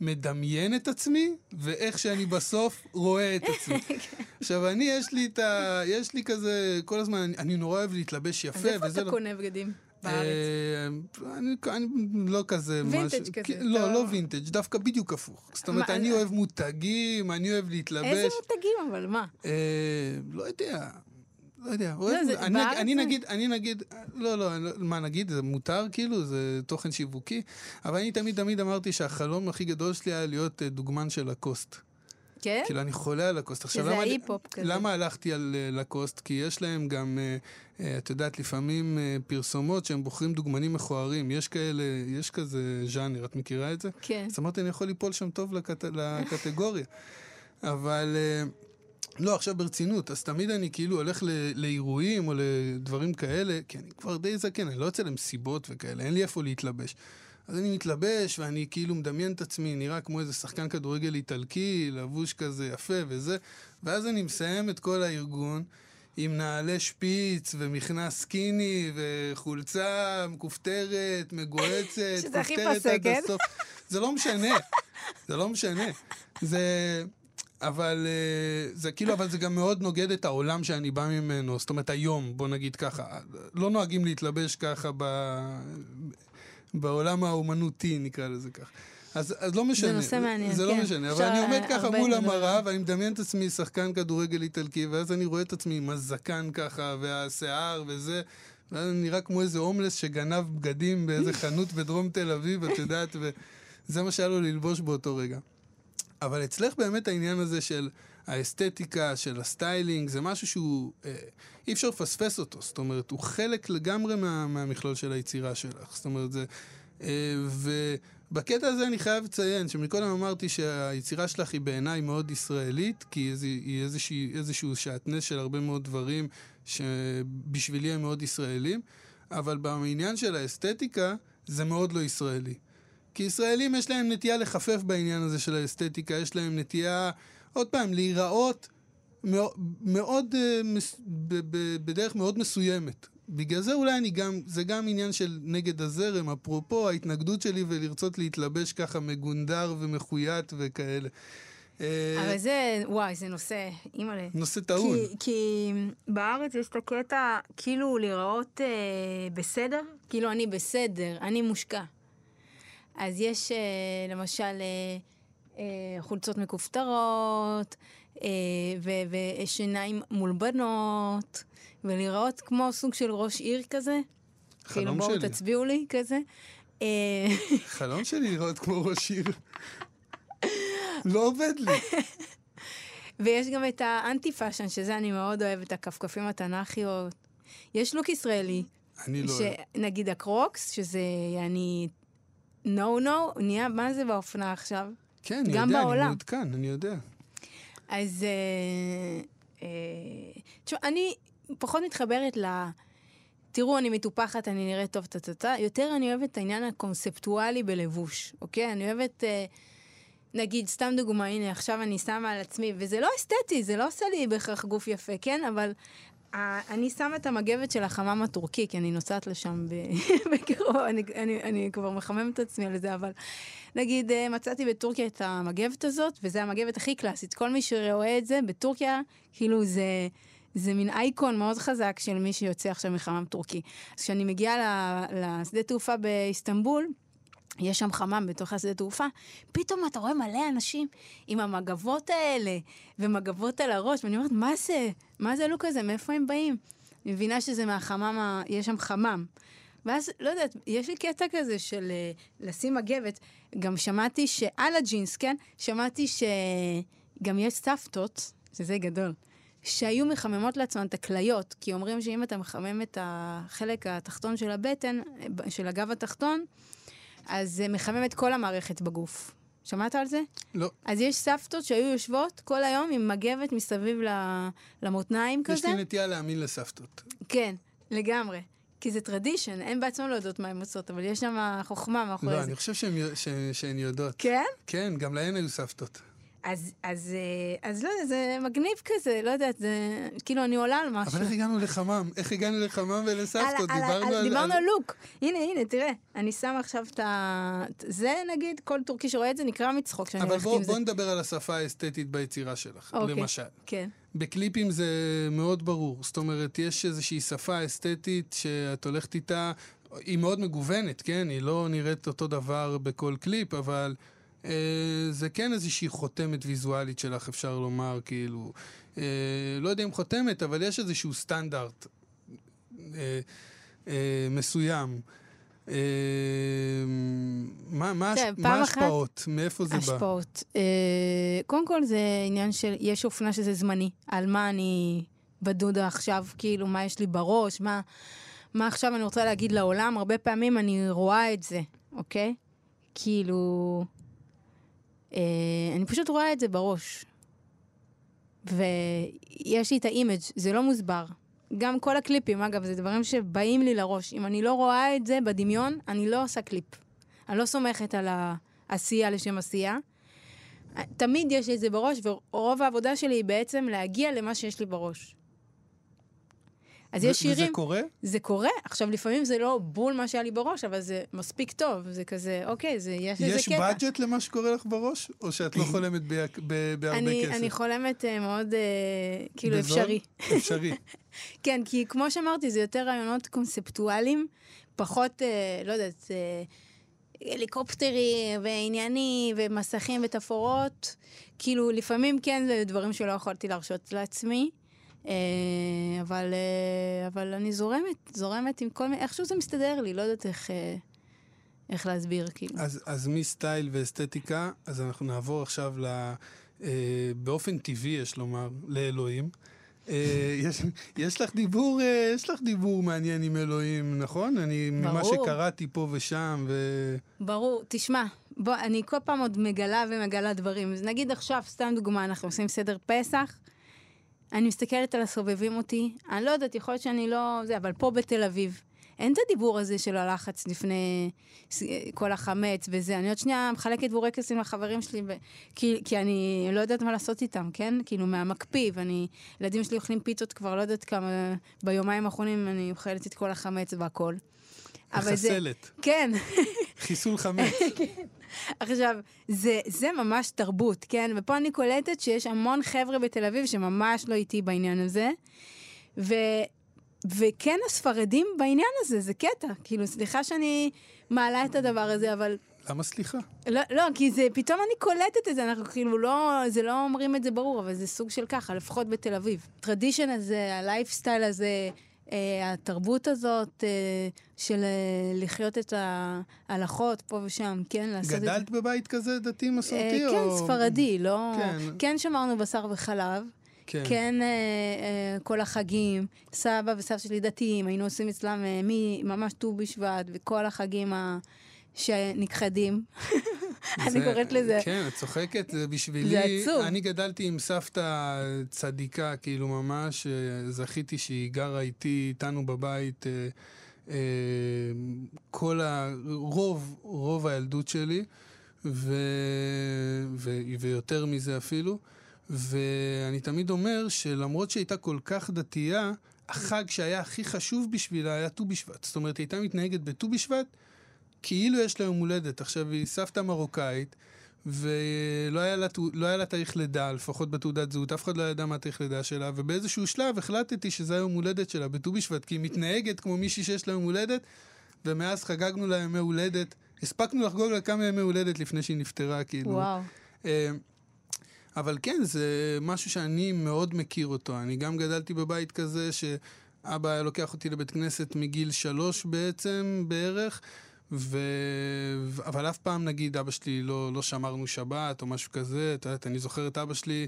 Speaker 2: מדמיין את עצמי, ואיך שאני בסוף רואה את עצמי. עכשיו, אני, יש לי את ה... יש לי כזה, כל הזמן, אני, אני נורא אוהב להתלבש יפה,
Speaker 3: אז איפה אתה
Speaker 2: לא...
Speaker 3: קונה בגדים? בארץ.
Speaker 2: אה, אני, לא כזה...
Speaker 3: וינטג' כזה,
Speaker 2: לא, לא וינטג', דווקא בדיוק הפוך. זאת אומרת, אני
Speaker 3: אה,
Speaker 2: אוהב מותגים, אני אוהב להתלבש.
Speaker 3: איזה מותגים אבל, מה?
Speaker 2: אה, לא יודע. לא יודע,
Speaker 3: זה-
Speaker 2: אני, נגיד, אני נגיד, לא, לא, לא- מה נגיד, זה מותר כאילו, זה תוכן שיווקי, אבל אני תמיד תמיד אמרתי שהחלום הכי גדול שלי היה להיות אה, דוגמן של לקוסט.
Speaker 3: כן?
Speaker 2: כאילו, אני חולה על לקוסט. עכשיו, למה-
Speaker 3: ההיפ-הופ כזה.
Speaker 2: למה הלכתי על אה, לקוסט? כי יש להם גם, אה, אה, את יודעת, לפעמים פרסומות שהם בוחרים דוגמנים מכוערים. יש כאלה, יש כזה ז'אנר, את מכירה את זה?
Speaker 3: כן.
Speaker 2: אז אמרתי, אני יכול ליפול שם טוב לקט... לקטגוריה. אבל... לא, עכשיו ברצינות, אז תמיד אני כאילו הולך ל- לאירועים או לדברים כאלה, כי אני כבר די זקן, אני לא יוצא למסיבות וכאלה, אין לי איפה להתלבש. אז אני מתלבש ואני כאילו מדמיין את עצמי, נראה כמו איזה שחקן כדורגל איטלקי, לבוש כזה יפה וזה, ואז אני מסיים את כל הארגון עם נעלי שפיץ ומכנס סקיני וחולצה מכופתרת,
Speaker 3: שזה הכי
Speaker 2: כופתרת
Speaker 3: פסה,
Speaker 2: עד
Speaker 3: כן?
Speaker 2: הסוף. זה לא משנה, זה לא משנה. זה... אבל אה, זה כאילו, אבל זה גם מאוד נוגד את העולם שאני בא ממנו. זאת אומרת, היום, בוא נגיד ככה, לא נוהגים להתלבש ככה ב... בעולם האומנותי, נקרא לזה ככה. אז, אז לא משנה.
Speaker 3: נושא מעניין,
Speaker 2: זה לא
Speaker 3: כן.
Speaker 2: משנה. אבל אני עומד ככה מול. המראה, ואני מדמיין את עצמי שחקן כדורגל איטלקי, ואז אני רואה את עצמי עם הזקן ככה, והשיער וזה, ואז אני נראה כמו איזה הומלס שגנב בגדים באיזה חנות בדרום תל אביב, את יודעת, וזה מה שהיה לו ללבוש באותו רגע. אבל אצלך באמת העניין הזה של האסתטיקה, של ה styling, זה משהו שהוא, אה, אי אפשר לפספס אותו. זאת אומרת, הוא חלק לגמרי מה, מהמכלול של היצירה שלך. זאת אומרת, זה, אה, ובקטע הזה אני חייב לציין שמקודם אמרתי שהיצירה שלך היא בעיניי מאוד ישראלית, כי היא איזושהי, איזשהו שעטנז של הרבה מאוד דברים שבשבילי הם מאוד ישראלים, אבל בעניין של האסתטיקה זה מאוד לא ישראלי. כי ישראלים יש להם נטייה לחפף בעניין הזה של האסתטיקה, יש להם נטייה, עוד פעם, להיראות מאוד, מאוד אה, בדרך מאוד מסוימת. בגלל זה אולי אני גם, זה גם עניין של נגד הזרם, אפרופו ההתנגדות שלי ולרצות להתלבש ככה מגונדר ומחויית וכאלה.
Speaker 3: אה, אבל זה, וואי, זה נושא, אימא'לה.
Speaker 2: נושא טעון.
Speaker 3: כי, כי בארץ יש את הקטע, כאילו להיראות אה, בסדר, כאילו אני בסדר, אני מושקע. אז יש אה, למשל אה, אה, חולצות מכופתרות, אה, ושיניים מולבנות, ולהיראות כמו סוג של ראש עיר כזה.
Speaker 2: חלום
Speaker 3: כאילו, בואו תצביעו לי כזה.
Speaker 2: אה, חלום שלי לראות כמו ראש עיר. לא עובד לי.
Speaker 3: ויש גם את ה anti fashion, שזה אני מאוד אוהבת, הכפכפים התנ"כיות. יש לוק ישראלי.
Speaker 2: אני לא
Speaker 3: אוהב. נגיד הקרוקס, שזה אני נו נו, נהיה, מה זה באופנה עכשיו?
Speaker 2: כן, אני יודע, בעולם. אני מעודכן, אני יודע.
Speaker 3: אז אה, אה, תשמע, אני פחות מתחברת ל... תראו, אני מטופחת, אני נראית טוב, טה-טה-טה. יותר אני אוהבת את העניין הקונספטואלי בלבוש, אוקיי? אני אוהבת, אה, נגיד, סתם דוגמה, הנה, עכשיו אני שמה על עצמי, וזה לא אסתטי, זה לא עושה לי בהכרח גוף יפה, כן? אבל אני שמה את המגבת של החמם הטורקי, כי אני נוסעת לשם בקרוב, אני, אני, אני כבר מחממת את עצמי על זה, אבל נגיד, אה, מצאתי בטורקיה את המגבת הזאת, וזו המגבת הכי קלאסית. כל מי שרואה את זה בטורקיה, כאילו זה... זה מין אייקון מאוד חזק של מי שיוצא עכשיו מחמם טורקי. אז כשאני מגיעה לשדה תעופה באיסטנבול, יש שם חמם בתוך השדה תעופה, פתאום אתה רואה מלא אנשים עם המגבות האלה, ומגבות על הראש, ואני אומרת, מה זה? מה זה הלוק הזה? מאיפה הם באים? אני מבינה שזה מהחמם, יש שם חמם. ואז, לא יודעת, יש לי קטע כזה של uh, לשים מגבת. גם שמעתי שעל הג'ינס, כן? שמעתי שגם יש סבתות, שזה גדול, שהיו מחממות לעצמן את הכליות, כי אומרים שאם אתה מחמם את החלק התחתון של הבטן, של הגב התחתון, אז זה מחמם את כל המערכת בגוף. שמעת על זה?
Speaker 2: לא.
Speaker 3: אז יש סבתות שהיו יושבות כל היום עם מגבת מסביב למותניים כזה.
Speaker 2: יש לי נטייה להאמין לסבתות.
Speaker 3: כן, לגמרי. כי זה טרדישן, הן בעצמן לא יודעות מה הן עושות, אבל יש שם חוכמה מאחורי
Speaker 2: לא,
Speaker 3: זה.
Speaker 2: לא, אני חושב שהן יודעות.
Speaker 3: כן?
Speaker 2: כן, גם להן היו סבתות.
Speaker 3: אז, אז, אה, אז לא יודע, זה מגניב כזה, לא יודעת, זה כאילו אני עולה על משהו.
Speaker 2: אבל איך הגענו לחמם? איך הגענו לחמם ולסבתות?
Speaker 3: על, דיברנו על... על... דיברנו על לוק. הנה, הנה, תראה, אני שמה עכשיו את ה... זה נגיד, כל טורקי שרואה את זה נקרא מצחוק שאני
Speaker 2: הולכת עם זה. אבל בוא נדבר על השפה האסתטית ביצירה שלך, אוקיי, למשל.
Speaker 3: כן.
Speaker 2: בקליפים זה מאוד ברור. זאת אומרת, יש איזושהי שפה אסתטית שאת הולכת איתה, היא מאוד מגוונת, כן? היא לא נראית אותו דבר בכל קליפ, אבל... אה, זה כן איזושהי חותמת ויזואלית שלך, אפשר לומר, כאילו, אה, לא יודע אם חותמת, אבל יש איזשהו סטנדרט אה, מסוים. מה, מה, מה ההשפעות? מאיפה זה
Speaker 3: השפעות. בא? השפעות. קודם כל זה עניין של, יש אופנה שזה זמני. על מה אני בדודה עכשיו, כאילו, מה יש לי בראש, מה, מה עכשיו אני רוצה להגיד לעולם. הרבה פעמים אני רואה את זה, אוקיי? כאילו... אה, אני פשוט רואה את זה בראש. ויש לי את ה image, זה לא מוסבר. גם כל הקליפים, אגב, זה דברים שבאים לי לראש. אם אני לא רואה את זה בדמיון, אני לא עושה קליפ. אני לא סומכת על העשייה לשם עשייה. תמיד יש לי את זה בראש, ורוב העבודה שלי היא בעצם להגיע למה שיש לי בראש. אז יש שירים...
Speaker 2: וזה קורה?
Speaker 3: זה קורה. עכשיו, לפעמים זה לא בול מה שהיה לי בראש, אבל זה מספיק טוב. זה כזה, אוקיי, זה, יש לזה קטע.
Speaker 2: יש בדג'ט למה שקורה לך בראש? או שאת לא חולמת בהרבה
Speaker 3: אני,
Speaker 2: כסף?
Speaker 3: אני חולמת uh, מאוד, uh, כאילו, בזול? אפשרי.
Speaker 2: אפשרי.
Speaker 3: כן, כי כמו שאמרתי, זה יותר רעיונות קונספטואליים, פחות, uh, לא יודעת, uh, הליקופטרי וענייני ומסכים ותפאורות. כאילו, לפעמים כן זה דברים שלא יכולתי להרשות לעצמי. אה, אבל, אה, אבל אני זורמת, זורמת עם כל מיני, איכשהו זה מסתדר לי, לא יודעת איך, אה, איך להסביר, כאילו.
Speaker 2: אז, אז מסטייל ואסתטיקה, אז אנחנו נעבור עכשיו ל... באופן טבעי, יש לומר, לאלוהים. אה, יש, יש לך דיבור, אה, יש לך דיבור מעניין עם אלוהים, נכון? אני, ממה
Speaker 3: ברור.
Speaker 2: שקראתי פה ושם, ו...
Speaker 3: ברור, תשמע, בוא, אני כל פעם עוד מגלה ומגלה דברים. נגיד עכשיו, סתם דוגמה, אנחנו עושים סדר פסח, אני מסתכלת על הסובבים אותי, אני לא יודעת, יכול להיות שאני לא... זה, אבל פה בתל אביב, אין את הדיבור הזה של הלחץ לפני כל החמץ וזה. אני עוד שנייה מחלקת בורקסים לחברים שלי, ו... כי, כי אני לא יודעת מה לעשות איתם, כן? כאילו, מהמקפיא, ואני... ילדים שלי אוכלים פיתות כבר לא יודעת כמה... ביומיים האחרונים אני אוכלת את כל החמץ והכל. אבל זה...
Speaker 2: מחסלת,
Speaker 3: כן.
Speaker 2: חיסול חמץ.
Speaker 3: עכשיו, זה, זה ממש תרבות, כן? ופה אני קולטת שיש המון חבר'ה בתל אביב שממש לא איתי בעניין הזה. ו, וכן, הספרדים בעניין הזה, זה קטע. כאילו, סליחה שאני מעלה את הדבר הזה, אבל...
Speaker 2: למה סליחה?
Speaker 3: לא, לא, כי זה, פתאום אני קולטת את זה, אנחנו כאילו לא, זה לא אומרים את זה ברור, אבל זה סוג של ככה, לפחות בתל אביב. הטרדישן הזה, הלייפסטייל הזה, התרבות הזאת אה, של אה, לחיות את ההלכות פה ושם, כן? לעשות את זה.
Speaker 2: גדלת בבית כזה דתי מסורתי?
Speaker 3: אה. כן, ספרדי, לא...
Speaker 2: כן.
Speaker 3: כן שמרנו בשר וחלב.
Speaker 2: כן.
Speaker 3: כן, אה, אה, כל החגים, סבא וסבתא שלי דתיים, היינו עושים אצלם אה, ממש ט"ו בשבט וכל החגים ה... שנכחדים. אני קוראת לזה.
Speaker 2: כן, את צוחקת, זה בשבילי...
Speaker 3: זה עצוב.
Speaker 2: אני גדלתי עם סבתא צדיקה, כאילו ממש, אה, זכיתי שהיא גרה איתי, איתנו בבית, אה, אה, כל ה... רוב, רוב הילדות שלי, ו... ו... ויותר מזה אפילו. ואני תמיד אומר שלמרות שהייתה כל כך דתייה, החג שהיה הכי חשוב בשבילה היה ט"ו בשבט. זאת אומרת, היא הייתה מתנהגת בט"ו בשבט כאילו יש לה יום הולדת. עכשיו, היא סבתא מרוקאית, ולא היה לה, לא היה לה תאריך לידה, לפחות בתעודת זהות, אף אחד לא ידע מה התאריך לידה שלה, ובאיזשהו שלב החלטתי שזה היום הולדת שלה בט"ו בשבט, כי היא מתנהגת כמו מישהי שיש לה יום הולדת, ומאז חגגנו לה ימי הולדת. הספקנו לחגוג לה כמה ימי הולדת לפני שהיא נפטרה, כאילו.
Speaker 3: וואו.
Speaker 2: אה, אבל כן, זה משהו שאני מאוד מכיר אותו. אני גם גדלתי בבית כזה שאבא היה לוקח אותי לבית כנסת מגיל שלוש בעצם, בערך. ו... אבל אף פעם, נגיד, אבא שלי לא, לא שמרנו שבת או משהו כזה. את יודעת, אני זוכר את אבא שלי,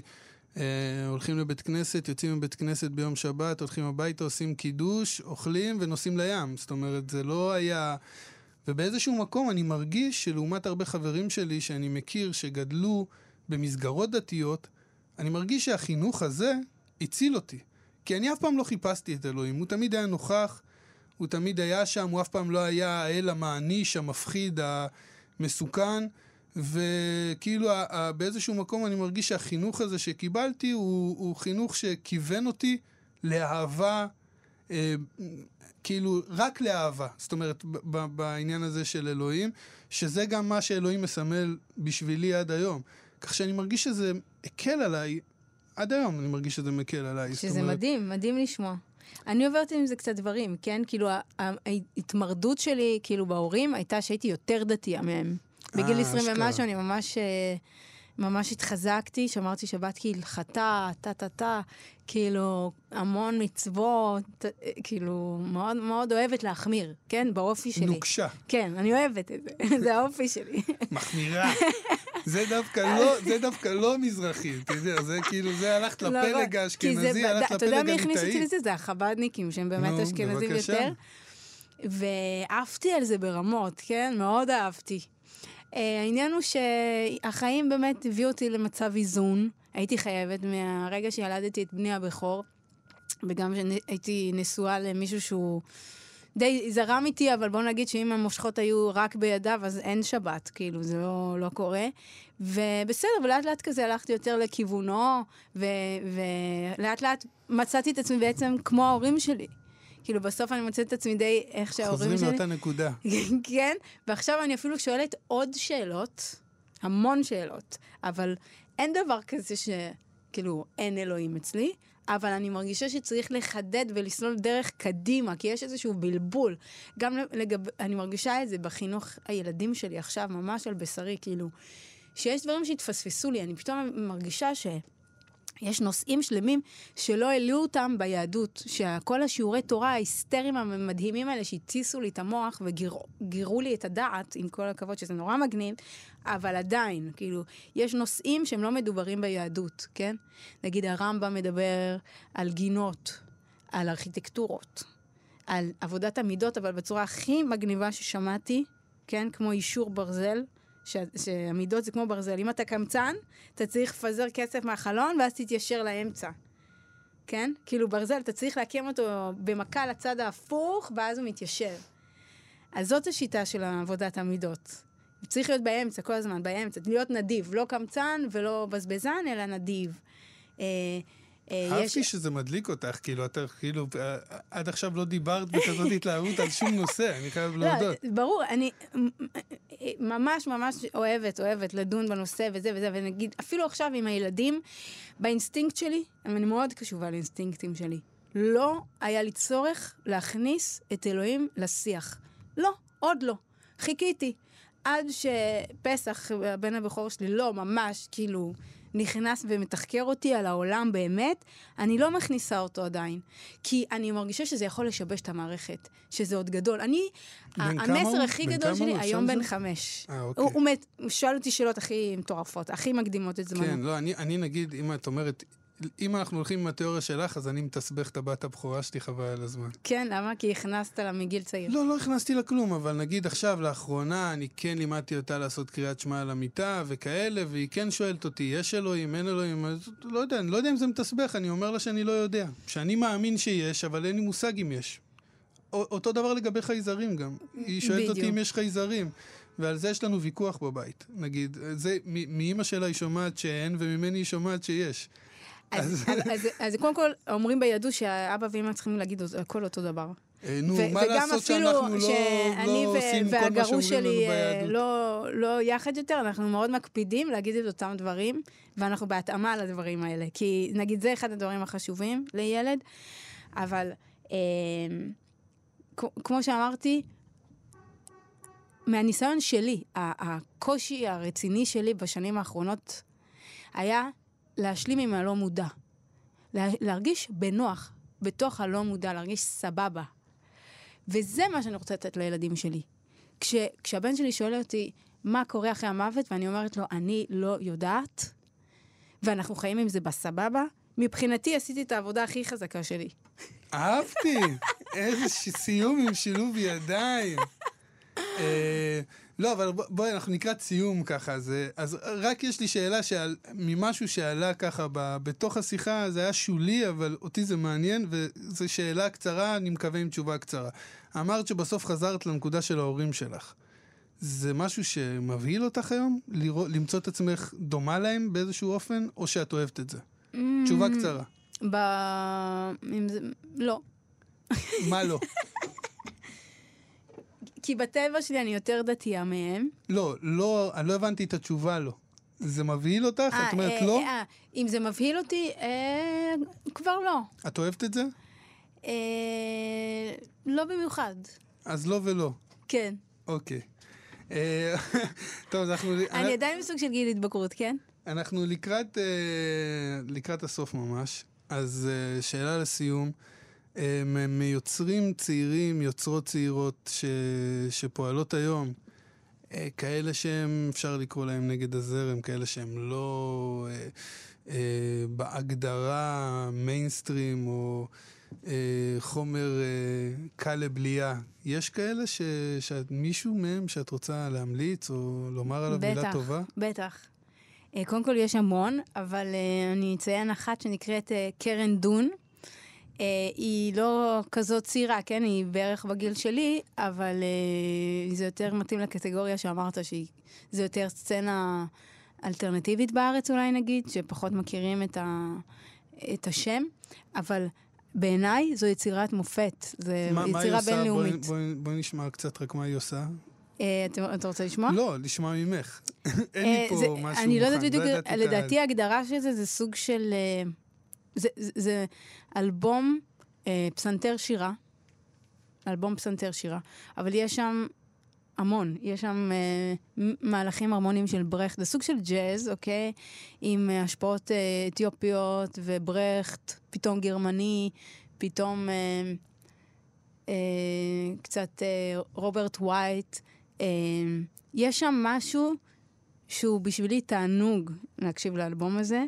Speaker 2: אה, הולכים לבית כנסת, יוצאים מבית כנסת ביום שבת, הולכים הביתה, עושים קידוש, אוכלים ונוסעים לים. זאת אומרת, זה לא היה... ובאיזשהו מקום אני מרגיש שלעומת הרבה חברים שלי שאני מכיר שגדלו במסגרות דתיות, אני מרגיש שהחינוך הזה הציל אותי. כי אני אף פעם לא חיפשתי את אלוהים, הוא תמיד היה נוכח, הוא תמיד היה שם, הוא אף פעם לא היה האל המעניש, המפחיד, המסוכן, וכאילו באיזשהו מקום אני מרגיש שהחינוך הזה שקיבלתי הוא, הוא חינוך שכיוון אותי לאהבה, אה, כאילו רק לאהבה. זאת אומרת, ב- בעניין הזה של אלוהים, שזה גם מה שאלוהים מסמל בשבילי עד היום. כך שאני מרגיש שזה הקל עליי, עד היום אני מרגיש שזה מקל עליי.
Speaker 3: שזה
Speaker 2: אומרת,
Speaker 3: מדהים, מדהים לשמוע. אני עוברת עם זה קצת דברים, כן? כאילו, ההתמרדות שלי, כאילו, בהורים, הייתה שהייתי יותר דתייה מהם. בגיל
Speaker 2: אה,
Speaker 3: 20
Speaker 2: אשכרה.
Speaker 3: ומשהו אני ממש, אה, ממש התחזקתי, שמרתי שבת כהלכתה, טה-טה-טה, כאילו, המון מצוות, כאילו, מאוד מאוד אוהבת להחמיר, כן? באופי שלי.
Speaker 2: נוקשה,
Speaker 3: כן, אני אוהבת את זה, זה האופי שלי.
Speaker 2: מחמירה. זה דווקא לא, זה דווקא לא מזרחי, אתה יודע, זה כאילו, זה הלכת
Speaker 3: לא,
Speaker 2: לפלג
Speaker 3: זה
Speaker 2: האשכנזי, הלכת
Speaker 3: אתה יודע
Speaker 2: לפלג
Speaker 3: מי הכניס אותי
Speaker 2: הליטאי.
Speaker 3: לזה? זה החב"דניקים, שהם באמת אשכנזים. יותר. ועפתי על זה ברמות, כן? מאוד אהבתי. Uh, העניין הוא שהחיים באמת הביאו אותי למצב איזון. הייתי חייבת מהרגע שילדתי את בני הבכור, וגם שהייתי נשואה למישהו שהוא די זרם איתי, אבל בוא נגיד שאם המושכות היו רק בידיו, אז אין שבת, כאילו, זה לא, לא קורה. ובסדר, ולאט לאט כזה הלכתי יותר לכיוונו, ולאט לאט מצאתי את עצמי בעצם כמו ההורים שלי. כאילו, בסוף אני מוצאת את עצמי די איך שההורים
Speaker 2: חוזרים
Speaker 3: שלי...
Speaker 2: לאותה נקודה.
Speaker 3: כן, ועכשיו אני אפילו שואלת עוד שאלות, המון שאלות, אבל אין דבר כזה שכאילו אין אלוהים אצלי, אבל אני מרגישה שצריך לחדד ולסלול דרך קדימה, כי יש איזשהו בלבול. גם לגב... אני מרגישה את זה בחינוך הילדים שלי עכשיו, ממש על בשרי, כאילו, שיש דברים שהתפספסו לי, אני פתאום מרגישה ש... יש נושאים שלמים שלא העלו אותם ביהדות, שכל השיעורי תורה ההיסטריים המדהימים האלה שהטיסו לי את המוח וגירו לי את הדעת, עם כל הכבוד שזה נורא מגניב, אבל עדיין, כאילו, יש נושאים שהם לא מדוברים ביהדות, כן? נגיד הרמב"ם מדבר על גינות, על ארכיטקטורות, על עבודת המידות, אבל בצורה הכי מגניבה ששמעתי, כן? כמו אישור ברזל. שהמידות זה כמו ברזל. אם אתה קמצן, אתה צריך לפזר כסף מהחלון ואז תתיישר לאמצע. כן? כאילו ברזל, אתה צריך להקים אותו במכה לצד ההפוך, ואז הוא מתיישר. אז זאת השיטה של עבודת המידות. צריך להיות באמצע, כל הזמן, באמצע. להיות נדיב, לא קמצן ולא בזבזן, אלא נדיב.
Speaker 2: אה, אה, אהבתי יש... שזה מדליק אותך, כאילו, אתה כאילו, אה, עד עכשיו לא דיברת בכזאת התלהבות על שום נושא, אני חייב לא, להודות.
Speaker 3: לא, ברור, אני ממש ממש אוהבת, אוהבת לדון בנושא וזה וזה, ונגיד, אפילו עכשיו עם הילדים, באינסטינקט שלי, אני מאוד קשובה לאינסטינקטים שלי. לא היה לי צורך להכניס את אלוהים לשיח. לא, עוד לא. חיכיתי. עד שפסח, הבן הבכור שלי, לא, ממש, כאילו, נכנס ומתחקר אותי על העולם באמת, אני לא מכניסה אותו עדיין. כי אני מרגישה שזה יכול לשבש את המערכת, שזה עוד גדול. אני, המסר הכי גדול שלי, היום בן חמש.
Speaker 2: אה, אוקיי.
Speaker 3: הוא, הוא שואל אותי שאלות הכי מטורפות, הכי מקדימות את זמנו.
Speaker 2: כן, לא, אני, אני נגיד, אם את אומרת, אם אנחנו הולכים עם התיאוריה שלך, אז אני מתסבך את הבת הבכורה שלי חבל על הזמן.
Speaker 3: כן, למה? כי הכנסת לה מגיל צעיר.
Speaker 2: לא, לא הכנסתי לה כלום, אבל נגיד עכשיו, לאחרונה, אני כן לימדתי אותה לעשות קריאת שמע על המיטה וכאלה, והיא כן שואלת אותי, יש אלוהים, אין אלוהים, אז לא יודע, אני לא יודע אם זה מתסבך, אני אומר לה שאני לא יודע. שאני מאמין שיש, אבל אין לי מושג אם יש. אותו דבר לגבי חייזרים גם. היא שואלת בדיוק. אותי אם יש חייזרים. ועל זה יש לנו ויכוח בבית. נגיד, זה, מאימא שלה היא שומעת שאין, וממני היא שומעת שיש.
Speaker 3: אז, אז, אז, קודם כל, אומרים ביהדות שהאבא ואמא צריכים להגיד הכל אותו דבר.
Speaker 2: אה, נו, מה לעשות שאנחנו לא, לא עושים כל מה שאומרים לנו אה, ביהדות?
Speaker 3: לא, לא יחד יותר, אנחנו מאוד מקפידים להגיד את אותם דברים, ואנחנו בהתאמה לדברים האלה. כי נגיד זה אחד הדברים החשובים לילד, אבל אה, כמו שאמרתי, מהניסיון שלי, הקושי הרציני שלי בשנים האחרונות היה להשלים עם הלא מודע. להרגיש בנוח בתוך הלא מודע, להרגיש סבבה. וזה מה שאני רוצה לתת לילדים שלי. כש, כשהבן שלי שואל אותי מה קורה אחרי המוות, ואני אומרת לו, אני לא יודעת, ואנחנו חיים עם זה בסבבה, מבחינתי עשיתי את העבודה הכי חזקה שלי.
Speaker 2: אהבתי! איזה סיום עם שילוב ידיים. לא, אבל בואי, אנחנו לקראת סיום ככה. אז, אז רק יש לי שאלה שעל, ממשהו שעלה ככה ב, בתוך השיחה, זה היה שולי, אבל אותי זה מעניין, וזו שאלה קצרה, אני מקווה עם תשובה קצרה. אמרת שבסוף חזרת לנקודה של ההורים שלך. זה משהו שמבהיל אותך היום? לראות, למצוא את עצמך דומה להם באיזשהו אופן, או שאת אוהבת את זה? Mm, תשובה קצרה.
Speaker 3: ב... זה... לא.
Speaker 2: מה לא?
Speaker 3: כי בטבע שלי אני יותר דתייה מהם.
Speaker 2: לא, לא, אני לא הבנתי את התשובה לא. זה מבהיל אותך? 아, את אומרת
Speaker 3: אה,
Speaker 2: לא?
Speaker 3: אה, אם זה מבהיל אותי, אה, כבר לא.
Speaker 2: את אוהבת את זה?
Speaker 3: אה, לא במיוחד.
Speaker 2: אז לא ולא.
Speaker 3: כן.
Speaker 2: אוקיי. אה, טוב, אז אנחנו...
Speaker 3: אני עדיין בסוג של גיל התבגרות, כן?
Speaker 2: אנחנו לקראת, אה, לקראת הסוף ממש. אז אה, שאלה לסיום. מיוצרים צעירים, יוצרות צעירות ש... שפועלות היום, אה, כאלה שהם, אפשר לקרוא להם נגד הזרם, כאלה שהם לא אה, אה, בהגדרה מיינסטרים או אה, חומר אה, קל לבלייה. יש כאלה ש... שמישהו מהם שאת רוצה להמליץ או לומר עליו בטח, מילה טובה?
Speaker 3: בטח, בטח. אה, קודם כל יש המון, אבל uh, אני אציין אחת שנקראת קרן דון. Uh, היא לא כזאת צעירה, כן? היא בערך בגיל שלי, אבל uh, זה יותר מתאים לקטגוריה שאמרת, שזה יותר סצנה אלטרנטיבית בארץ אולי נגיד, שפחות מכירים את, ה, את השם, אבל בעיניי זו יצירת מופת, זו יצירה בינלאומית.
Speaker 2: בואי, בואי, בואי נשמע קצת רק מה היא עושה.
Speaker 3: אתה, אתה רוצה לשמוע?
Speaker 2: לא, לשמוע ממך. אין לי פה משהו מוכן.
Speaker 3: אני לא יודעת בדיוק, לדעתי ההגדרה של זה זה סוג של... זה, זה, זה אלבום אה, פסנתר שירה, אלבום פסנתר שירה, אבל יש שם המון. יש שם uh, מהלכים הרמוניים של ברכט. זה סוג של ג'אז, אוקיי? עם uh, השפעות uh, אתיופיות וברכט, פתאום גרמני, פתאום uh, uh, קצת uh, רוברט וייט. Uh, יש שם משהו שהוא בשבילי תענוג להקשיב לאלבום הזה.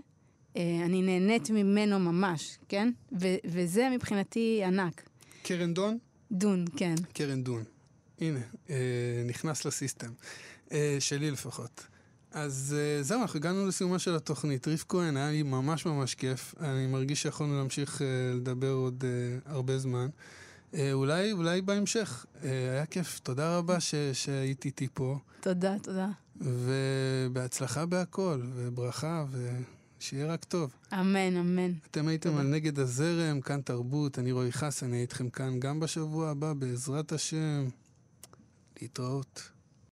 Speaker 3: Uh, אני נהנית ממנו ממש, כן? ו- וזה מבחינתי ענק.
Speaker 2: קרן דון?
Speaker 3: דון, כן.
Speaker 2: קרן דון. הנה, אה, נכנס לסיסטם. אה, שלי לפחות. אז אה, זהו, אנחנו הגענו לסיומה של התוכנית. ריף כהן, היה לי ממש ממש כיף. אני מרגיש שיכולנו להמשיך אה, לדבר עוד אה, הרבה זמן. אה, אולי, אולי בהמשך. אה, היה כיף. תודה רבה ש, שהיית איתי פה.
Speaker 3: תודה, תודה.
Speaker 2: ובהצלחה בהכל, וברכה, ושיהיה רק טוב.
Speaker 3: אמן, אמן.
Speaker 2: אתם הייתם
Speaker 3: תודה.
Speaker 2: על נגד הזרם, כאן תרבות, אני רועי חסן, אני איתכם כאן גם בשבוע הבא, בעזרת השם. להתראות.